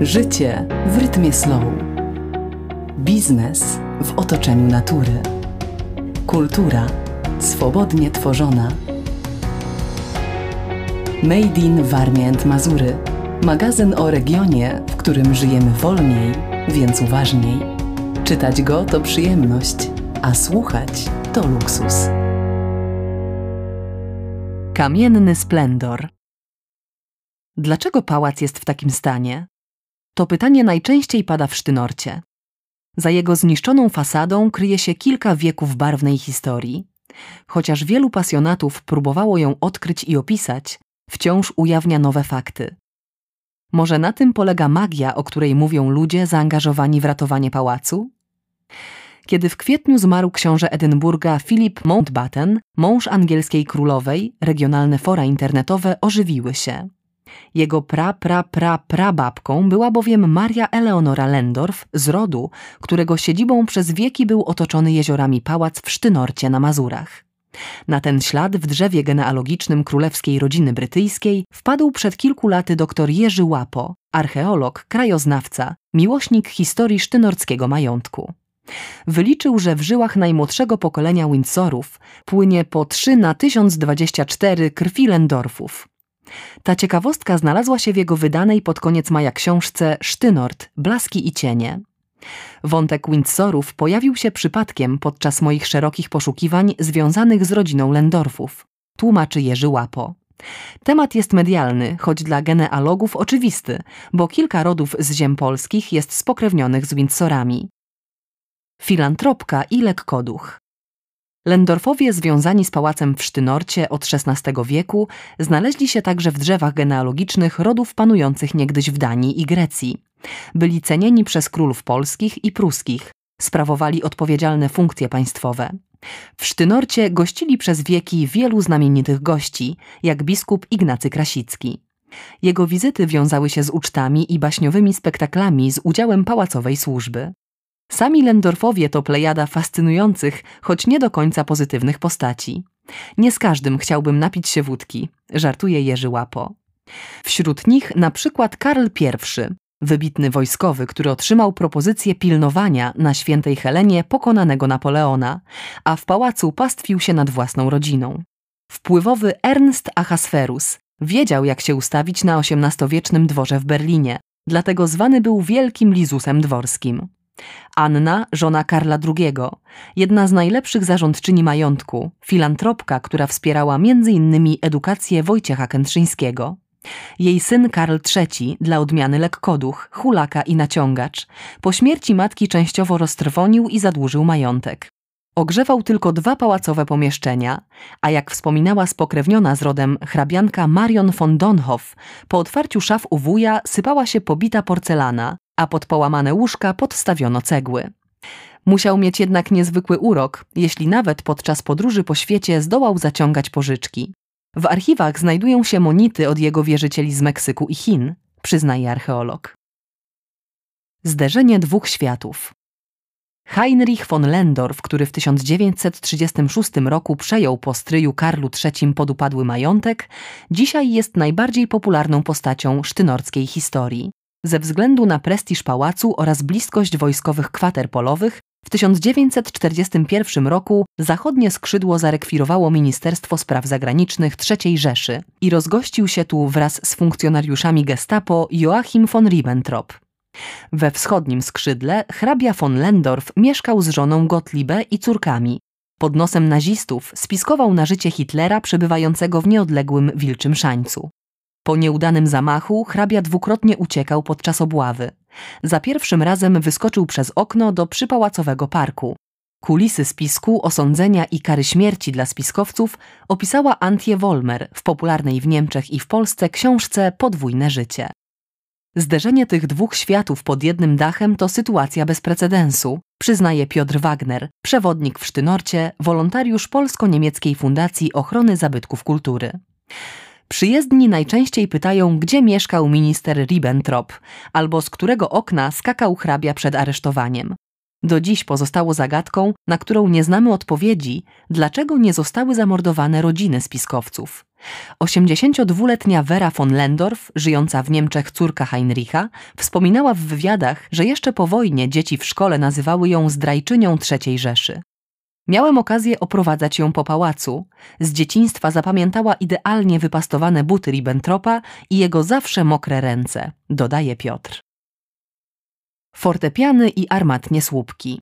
Życie w rytmie slow. Biznes w otoczeniu natury. Kultura swobodnie tworzona. Made in Warmia and Mazury. Magazyn o regionie, w którym żyjemy wolniej, więc uważniej. Czytać go to przyjemność, a słuchać to luksus. Kamienny splendor. Dlaczego pałac jest w takim stanie? To pytanie najczęściej pada w Sztynorcie. Za jego zniszczoną fasadą kryje się kilka wieków barwnej historii. Chociaż wielu pasjonatów próbowało ją odkryć i opisać, wciąż ujawnia nowe fakty. Może na tym polega magia, o której mówią ludzie zaangażowani w ratowanie pałacu? Kiedy w kwietniu zmarł książę Edynburga Philip Mountbatten, mąż angielskiej królowej, regionalne fora internetowe ożywiły się. Jego pra, pra, pra, prababką była bowiem Maria Eleonora Lendorf z rodu, którego siedzibą przez wieki był otoczony jeziorami pałac w Sztynorcie na Mazurach. Na ten ślad w drzewie genealogicznym królewskiej rodziny brytyjskiej wpadł przed kilku laty dr Jerzy Łapo, archeolog, krajoznawca, miłośnik historii sztynorckiego majątku. Wyliczył, że w żyłach najmłodszego pokolenia Windsorów płynie po 3 na 1024 krwi Lendorfów. Ta ciekawostka znalazła się w jego wydanej pod koniec maja książce Sztynort, Blaski i cienie. Wątek Windsorów pojawił się przypadkiem podczas moich szerokich poszukiwań związanych z rodziną Lendorfów, tłumaczy Jerzy Łapo. Temat jest medialny, choć dla genealogów oczywisty, bo kilka rodów z ziem polskich jest spokrewnionych z Windsorami. Filantropka i lekkoduch. Lendorfowie związani z pałacem w Sztynorcie od XVI wieku znaleźli się także w drzewach genealogicznych rodów panujących niegdyś w Danii i Grecji. Byli cenieni przez królów polskich i pruskich, sprawowali odpowiedzialne funkcje państwowe. W Sztynorcie gościli przez wieki wielu znamienitych gości, jak biskup Ignacy Krasicki. Jego wizyty wiązały się z ucztami i baśniowymi spektaklami z udziałem pałacowej służby. Sami Lendorfowie to plejada fascynujących, choć nie do końca pozytywnych postaci. Nie z każdym chciałbym napić się wódki, żartuje Jerzy Łapo. Wśród nich na przykład Karl I, wybitny wojskowy, który otrzymał propozycję pilnowania na świętej Helenie pokonanego Napoleona, a w pałacu pastwił się nad własną rodziną. Wpływowy Ernst Ahasverus wiedział, jak się ustawić na XVIII-wiecznym dworze w Berlinie, dlatego zwany był Wielkim Lizusem Dworskim. Anna, żona Karla II, jedna z najlepszych zarządczyni majątku, filantropka, która wspierała m.in. edukację Wojciecha Kętrzyńskiego. Jej syn Karl III, dla odmiany lekkoduch, hulaka i naciągacz, po śmierci matki częściowo roztrwonił i zadłużył majątek. Ogrzewał tylko dwa pałacowe pomieszczenia, a jak wspominała spokrewniona z rodem hrabianka Marion von Donhoff, po otwarciu szaf u wuja sypała się pobita porcelana, a pod połamane łóżka podstawiono cegły. Musiał mieć jednak niezwykły urok, jeśli nawet podczas podróży po świecie zdołał zaciągać pożyczki. W archiwach znajdują się monity od jego wierzycieli z Meksyku i Chin, przyznaje archeolog. Zderzenie dwóch światów. Heinrich von Lendorf, który w 1936 roku przejął po stryju Karlu III podupadły majątek, dzisiaj jest najbardziej popularną postacią sztynorskiej historii. Ze względu na prestiż pałacu oraz bliskość wojskowych kwater polowych, w 1941 roku zachodnie skrzydło zarekwirowało Ministerstwo Spraw Zagranicznych III Rzeszy i rozgościł się tu wraz z funkcjonariuszami gestapo Joachim von Ribbentrop. We wschodnim skrzydle hrabia von Lendorf mieszkał z żoną Gottliebe i córkami. Pod nosem nazistów spiskował na życie Hitlera przebywającego w nieodległym Wilczym Szańcu. Po nieudanym zamachu hrabia dwukrotnie uciekał podczas obławy. Za pierwszym razem wyskoczył przez okno do przypałacowego parku. Kulisy spisku, osądzenia i kary śmierci dla spiskowców opisała Antje Wolmer w popularnej w Niemczech i w Polsce książce Podwójne życie. Zderzenie tych dwóch światów pod jednym dachem to sytuacja bez precedensu, przyznaje Piotr Wagner, przewodnik w Sztynorcie, wolontariusz Polsko-Niemieckiej Fundacji Ochrony Zabytków Kultury. Przyjezdni najczęściej pytają, gdzie mieszkał minister Ribbentrop albo z którego okna skakał hrabia przed aresztowaniem. Do dziś pozostało zagadką, na którą nie znamy odpowiedzi, dlaczego nie zostały zamordowane rodziny spiskowców. 82-letnia Vera von Lendorf, żyjąca w Niemczech córka Heinricha, wspominała w wywiadach, że jeszcze po wojnie dzieci w szkole nazywały ją zdrajczynią III Rzeszy. Miałem okazję oprowadzać ją po pałacu. Z dzieciństwa zapamiętała idealnie wypastowane buty Ribbentropa i jego zawsze mokre ręce, dodaje Piotr. Fortepiany i armatnie słupki.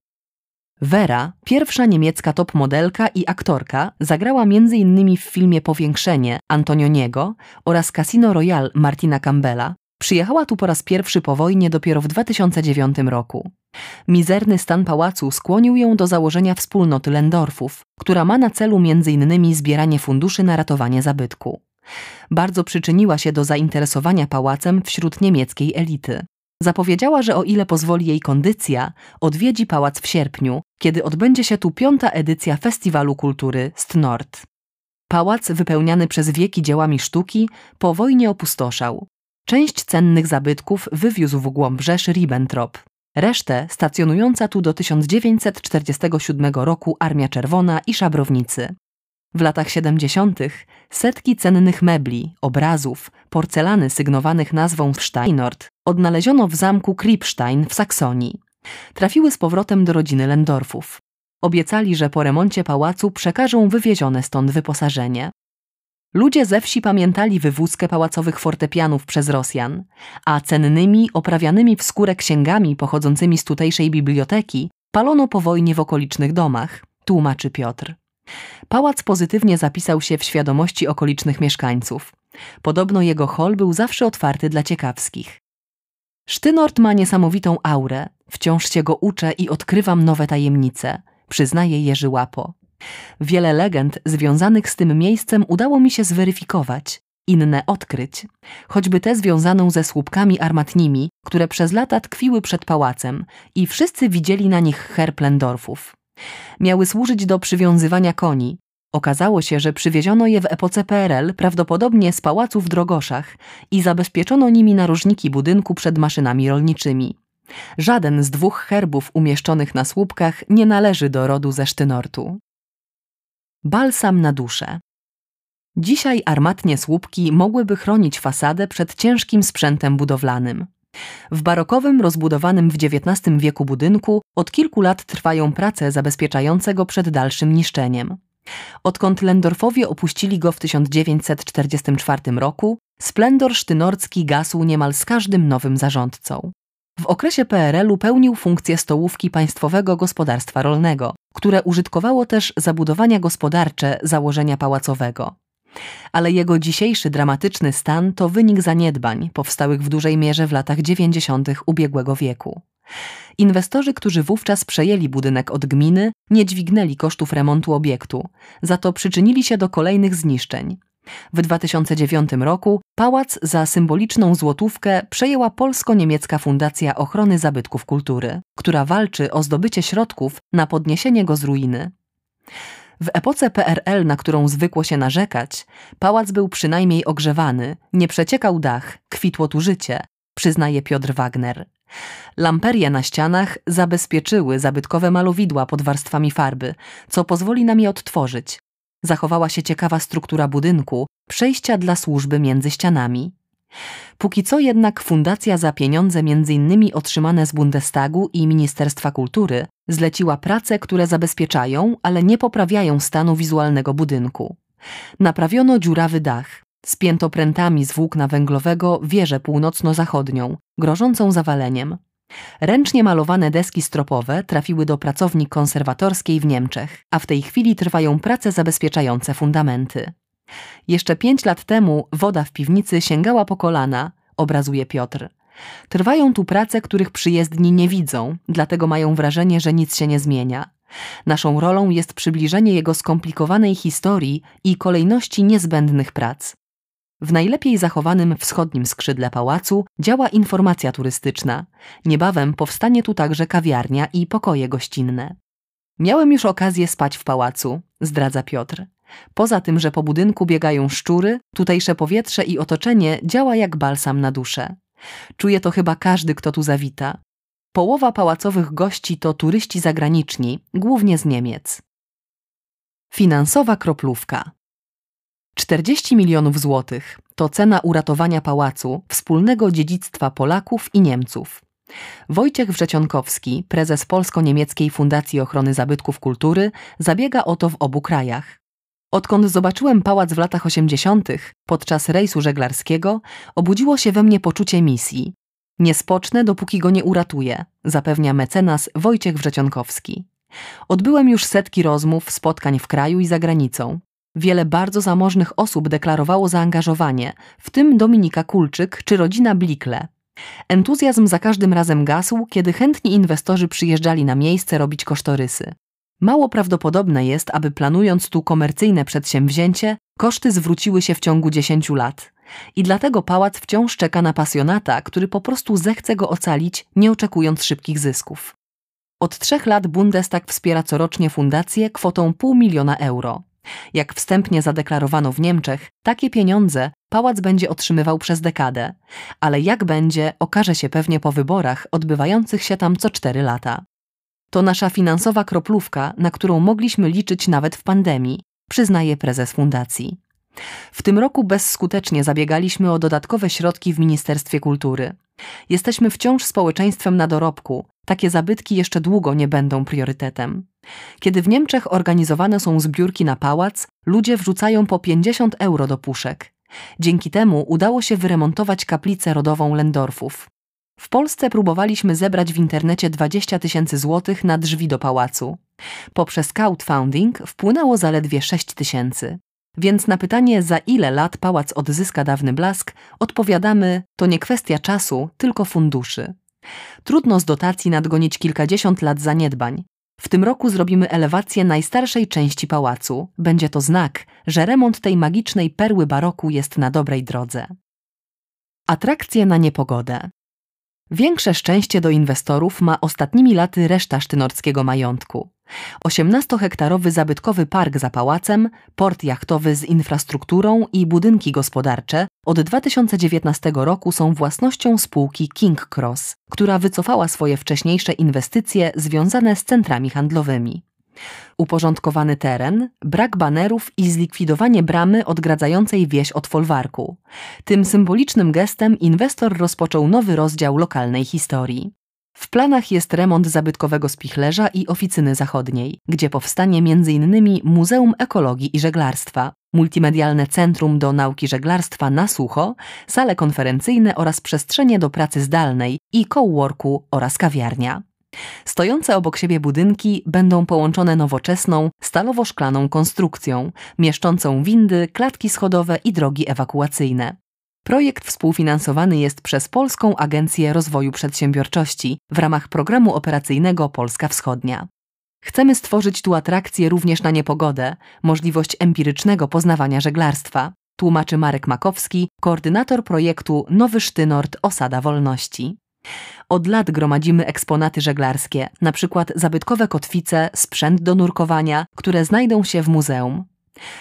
Vera, pierwsza niemiecka top modelka i aktorka, zagrała m.in. w filmie Powiększenie Antonioniego oraz Casino Royale Martina Campbella. Przyjechała tu po raz pierwszy po wojnie dopiero w 2009 roku. Mizerny stan pałacu skłonił ją do założenia wspólnoty Lendorfów, która ma na celu m.in. zbieranie funduszy na ratowanie zabytku. Bardzo przyczyniła się do zainteresowania pałacem wśród niemieckiej elity. Zapowiedziała, że o ile pozwoli jej kondycja, odwiedzi pałac w sierpniu, kiedy odbędzie się tu piąta edycja Festiwalu Kultury Stnord. Pałac, wypełniany przez wieki dziełami sztuki, po wojnie opustoszał. Część cennych zabytków wywiózł w głąb Rzeszy Ribbentrop. Resztę stacjonująca tu do 1947 roku Armia Czerwona i szabrownicy. W latach 70. setki cennych mebli, obrazów, porcelany sygnowanych nazwą Steinort odnaleziono w zamku Krippstein w Saksonii. Trafiły z powrotem do rodziny Lendorfów. Obiecali, że po remoncie pałacu przekażą wywiezione stąd wyposażenie. Ludzie ze wsi pamiętali wywózkę pałacowych fortepianów przez Rosjan, a cennymi, oprawianymi w skórę księgami pochodzącymi z tutejszej biblioteki palono po wojnie w okolicznych domach, tłumaczy Piotr. Pałac pozytywnie zapisał się w świadomości okolicznych mieszkańców. Podobno jego hol był zawsze otwarty dla ciekawskich. Sztynort ma niesamowitą aurę, wciąż się go uczę i odkrywam nowe tajemnice, przyznaje Jerzy Łapo. Wiele legend związanych z tym miejscem udało mi się zweryfikować, inne odkryć, choćby tę związaną ze słupkami armatnimi, które przez lata tkwiły przed pałacem i wszyscy widzieli na nich herb Lendorfów. Miały służyć do przywiązywania koni. Okazało się, że przywieziono je w epoce PRL, prawdopodobnie z pałacu w Drogoszach i zabezpieczono nimi narożniki budynku przed maszynami rolniczymi. Żaden z dwóch herbów umieszczonych na słupkach nie należy do rodu ze Sztynortu. Balsam na duszę. Dzisiaj armatnie słupki mogłyby chronić fasadę przed ciężkim sprzętem budowlanym. W barokowym, rozbudowanym w XIX wieku budynku od kilku lat trwają prace zabezpieczające go przed dalszym niszczeniem. Odkąd Lendorfowie opuścili go w 1944 roku, splendor sztynorcki gasł niemal z każdym nowym zarządcą. W okresie PRL-u pełnił funkcję stołówki Państwowego Gospodarstwa Rolnego, które użytkowało też zabudowania gospodarcze założenia pałacowego. Ale jego dzisiejszy dramatyczny stan to wynik zaniedbań powstałych w dużej mierze w latach 90. ubiegłego wieku. Inwestorzy, którzy wówczas przejęli budynek od gminy, nie dźwignęli kosztów remontu obiektu, za to przyczynili się do kolejnych zniszczeń. W 2009 roku pałac za symboliczną złotówkę przejęła Polsko-Niemiecka Fundacja Ochrony Zabytków Kultury, która walczy o zdobycie środków na podniesienie go z ruiny. W epoce PRL, na którą zwykło się narzekać, pałac był przynajmniej ogrzewany, nie przeciekał dach, kwitło tu życie, przyznaje Piotr Wagner. Lamperie na ścianach zabezpieczyły zabytkowe malowidła pod warstwami farby, co pozwoli nam je odtworzyć. Zachowała się ciekawa struktura budynku, przejścia dla służby między ścianami. Póki co jednak fundacja za pieniądze m.in. otrzymane z Bundestagu i Ministerstwa Kultury zleciła prace, które zabezpieczają, ale nie poprawiają stanu wizualnego budynku. Naprawiono dziurawy dach, spięto prętami z włókna węglowego wieżę północno-zachodnią, grożącą zawaleniem. Ręcznie malowane deski stropowe trafiły do pracowni konserwatorskiej w Niemczech, a w tej chwili trwają prace zabezpieczające fundamenty. Jeszcze pięć lat temu woda w piwnicy sięgała po kolana, obrazuje Piotr. Trwają tu prace, których przyjezdni nie widzą, dlatego mają wrażenie, że nic się nie zmienia. Naszą rolą jest przybliżenie jego skomplikowanej historii i kolejności niezbędnych prac. W najlepiej zachowanym wschodnim skrzydle pałacu działa informacja turystyczna. Niebawem powstanie tu także kawiarnia i pokoje gościnne. Miałem już okazję spać w pałacu, zdradza Piotr. Poza tym, że po budynku biegają szczury, tutejsze powietrze i otoczenie działa jak balsam na duszę. Czuje to chyba każdy, kto tu zawita. Połowa pałacowych gości to turyści zagraniczni, głównie z Niemiec. Finansowa kroplówka. 40 milionów złotych to cena uratowania pałacu, wspólnego dziedzictwa Polaków i Niemców. Wojciech Wrzecionkowski, prezes Polsko-Niemieckiej Fundacji Ochrony Zabytków Kultury, zabiega o to w obu krajach. Odkąd zobaczyłem pałac w latach 80., podczas rejsu żeglarskiego, obudziło się we mnie poczucie misji. Nie spocznę, dopóki go nie uratuję, zapewnia mecenas Wojciech Wrzecionkowski. Odbyłem już setki rozmów, spotkań w kraju i za granicą. Wiele bardzo zamożnych osób deklarowało zaangażowanie, w tym Dominika Kulczyk czy rodzina Blikle. Entuzjazm za każdym razem gasł, kiedy chętni inwestorzy przyjeżdżali na miejsce robić kosztorysy. Mało prawdopodobne jest, aby planując tu komercyjne przedsięwzięcie, koszty zwróciły się w ciągu 10 lat. I dlatego pałac wciąż czeka na pasjonata, który po prostu zechce go ocalić, nie oczekując szybkich zysków. Od trzech lat Bundestag wspiera corocznie fundację kwotą pół miliona euro. Jak wstępnie zadeklarowano w Niemczech, takie pieniądze pałac będzie otrzymywał przez dekadę, ale jak będzie, okaże się pewnie po wyborach odbywających się tam co cztery lata. To nasza finansowa kroplówka, na którą mogliśmy liczyć nawet w pandemii, przyznaje prezes fundacji. W tym roku bezskutecznie zabiegaliśmy o dodatkowe środki w Ministerstwie Kultury. Jesteśmy wciąż społeczeństwem na dorobku, takie zabytki jeszcze długo nie będą priorytetem. Kiedy w Niemczech organizowane są zbiórki na pałac, ludzie wrzucają po 50 euro do puszek. Dzięki temu udało się wyremontować kaplicę rodową Lendorfów. W Polsce próbowaliśmy zebrać w internecie 20 tysięcy złotych na drzwi do pałacu. Poprzez crowdfunding wpłynęło zaledwie 6 tysięcy. Więc na pytanie, za ile lat pałac odzyska dawny blask, odpowiadamy: to nie kwestia czasu, tylko funduszy. Trudno z dotacji nadgonić kilkadziesiąt lat zaniedbań. W tym roku zrobimy elewację najstarszej części pałacu. Będzie to znak, że remont tej magicznej perły baroku jest na dobrej drodze. Atrakcje na niepogodę. Większe szczęście do inwestorów ma ostatnimi laty reszta sztynorskiego majątku. 18-hektarowy zabytkowy park za pałacem, port jachtowy z infrastrukturą i budynki gospodarcze od 2019 roku są własnością spółki King Cross, która wycofała swoje wcześniejsze inwestycje związane z centrami handlowymi. Uporządkowany teren, brak banerów i zlikwidowanie bramy odgradzającej wieś od folwarku. Tym symbolicznym gestem inwestor rozpoczął nowy rozdział lokalnej historii. W planach jest remont zabytkowego spichlerza i oficyny zachodniej, gdzie powstanie m.in. Muzeum Ekologii i Żeglarstwa, multimedialne centrum do nauki żeglarstwa na sucho, sale konferencyjne oraz przestrzenie do pracy zdalnej i coworku oraz kawiarnia. Stojące obok siebie budynki będą połączone nowoczesną, stalowo-szklaną konstrukcją, mieszczącą windy, klatki schodowe i drogi ewakuacyjne. Projekt współfinansowany jest przez Polską Agencję Rozwoju Przedsiębiorczości w ramach programu operacyjnego Polska Wschodnia. Chcemy stworzyć tu atrakcję również na niepogodę, możliwość empirycznego poznawania żeglarstwa, tłumaczy Marek Makowski, koordynator projektu Nowy Sztynort Osada Wolności. Od lat gromadzimy eksponaty żeglarskie, np. zabytkowe kotwice, sprzęt do nurkowania, które znajdą się w muzeum.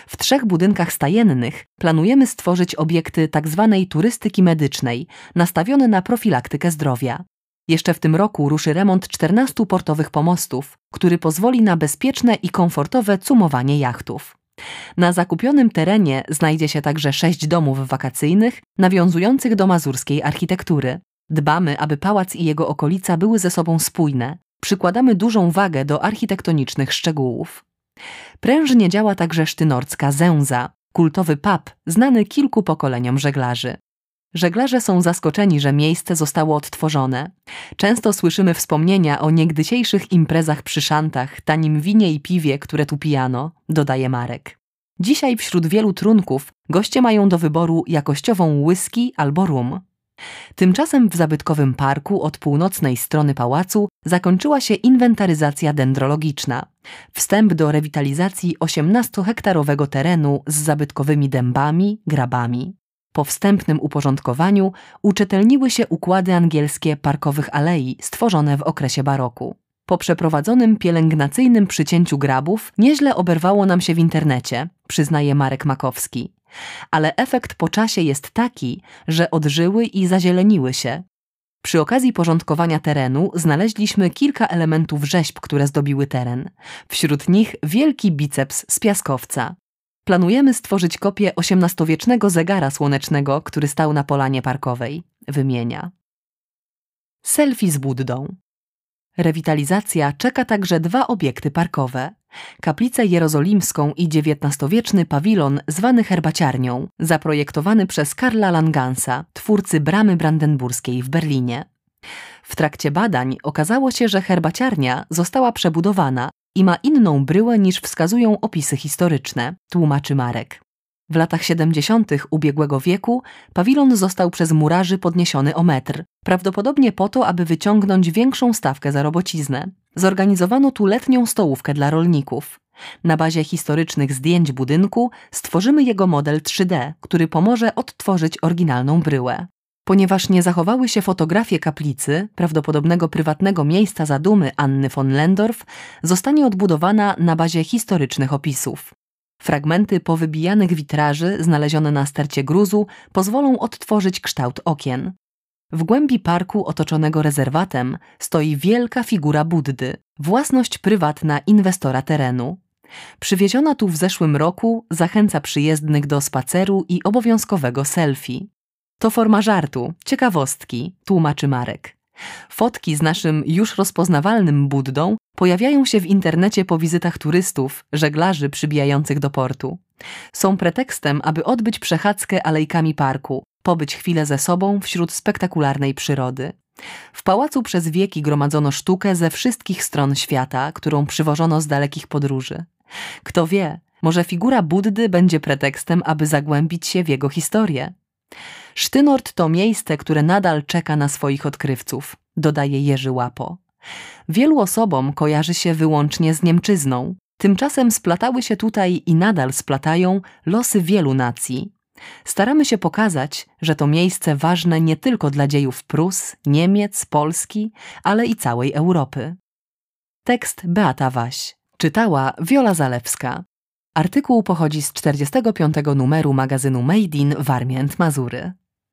W trzech budynkach stajennych planujemy stworzyć obiekty tzw. Tak turystyki medycznej, nastawione na profilaktykę zdrowia. Jeszcze w tym roku ruszy remont 14 portowych pomostów, który pozwoli na bezpieczne i komfortowe cumowanie jachtów. Na zakupionym terenie znajdzie się także sześć domów wakacyjnych nawiązujących do mazurskiej architektury. Dbamy, aby pałac i jego okolica były ze sobą spójne. Przykładamy dużą wagę do architektonicznych szczegółów. Prężnie działa także sztynorcka Zęza, kultowy pub znany kilku pokoleniom żeglarzy. Żeglarze są zaskoczeni, że miejsce zostało odtworzone. Często słyszymy wspomnienia o niegdysiejszych imprezach przy szantach, tanim winie i piwie, które tu pijano, dodaje Marek. Dzisiaj wśród wielu trunków goście mają do wyboru jakościową whisky albo rum. Tymczasem w zabytkowym parku od północnej strony pałacu zakończyła się inwentaryzacja dendrologiczna. Wstęp do rewitalizacji 18-hektarowego terenu z zabytkowymi dębami, grabami. Po wstępnym uporządkowaniu uczytelniły się układy angielskie parkowych alei stworzone w okresie baroku. Po przeprowadzonym pielęgnacyjnym przycięciu grabów nieźle oberwało nam się w internecie, przyznaje Marek Makowski ale efekt po czasie jest taki, że odżyły i zazieleniły się. Przy okazji porządkowania terenu znaleźliśmy kilka elementów rzeźb, które zdobiły teren. Wśród nich wielki biceps z piaskowca. Planujemy stworzyć kopię XVIII-wiecznego zegara słonecznego, który stał na polanie parkowej. Wymienia. Selfie z Buddą. Rewitalizacja czeka także dwa obiekty parkowe. Kaplicę jerozolimską i XIX-wieczny pawilon zwany herbaciarnią, zaprojektowany przez Karla Langansa, twórcy Bramy Brandenburskiej w Berlinie. W trakcie badań okazało się, że herbaciarnia została przebudowana i ma inną bryłę niż wskazują opisy historyczne, tłumaczy Marek. W latach 70. ubiegłego wieku pawilon został przez murarzy podniesiony o metr, prawdopodobnie po to, aby wyciągnąć większą stawkę za robociznę. Zorganizowano tu letnią stołówkę dla rolników. Na bazie historycznych zdjęć budynku stworzymy jego model 3D, który pomoże odtworzyć oryginalną bryłę. Ponieważ nie zachowały się fotografie kaplicy, prawdopodobnego prywatnego miejsca zadumy Anny von Lendorf, zostanie odbudowana na bazie historycznych opisów. Fragmenty powybijanych witraży znalezione na stercie gruzu pozwolą odtworzyć kształt okien. W głębi parku otoczonego rezerwatem stoi wielka figura Buddy, własność prywatna inwestora terenu. Przywieziona tu w zeszłym roku zachęca przyjezdnych do spaceru i obowiązkowego selfie. To forma żartu, ciekawostki, tłumaczy Marek. Fotki z naszym już rozpoznawalnym Buddą pojawiają się w internecie po wizytach turystów, żeglarzy przybijających do portu. Są pretekstem, aby odbyć przechadzkę alejkami parku, pobyć chwilę ze sobą wśród spektakularnej przyrody. W pałacu przez wieki gromadzono sztukę ze wszystkich stron świata, którą przywożono z dalekich podróży. Kto wie, może figura Buddy będzie pretekstem, aby zagłębić się w jego historię. Sztynort to miejsce, które nadal czeka na swoich odkrywców, dodaje Jerzy Łapo. Wielu osobom kojarzy się wyłącznie z Niemczyzną. Tymczasem splatały się tutaj i nadal splatają losy wielu nacji. Staramy się pokazać, że to miejsce ważne nie tylko dla dziejów Prus, Niemiec, Polski, ale i całej Europy. Tekst Beata Waś. Czytała Wiola Zalewska. Artykuł pochodzi z 45 numeru magazynu Made in Warmię Mazury.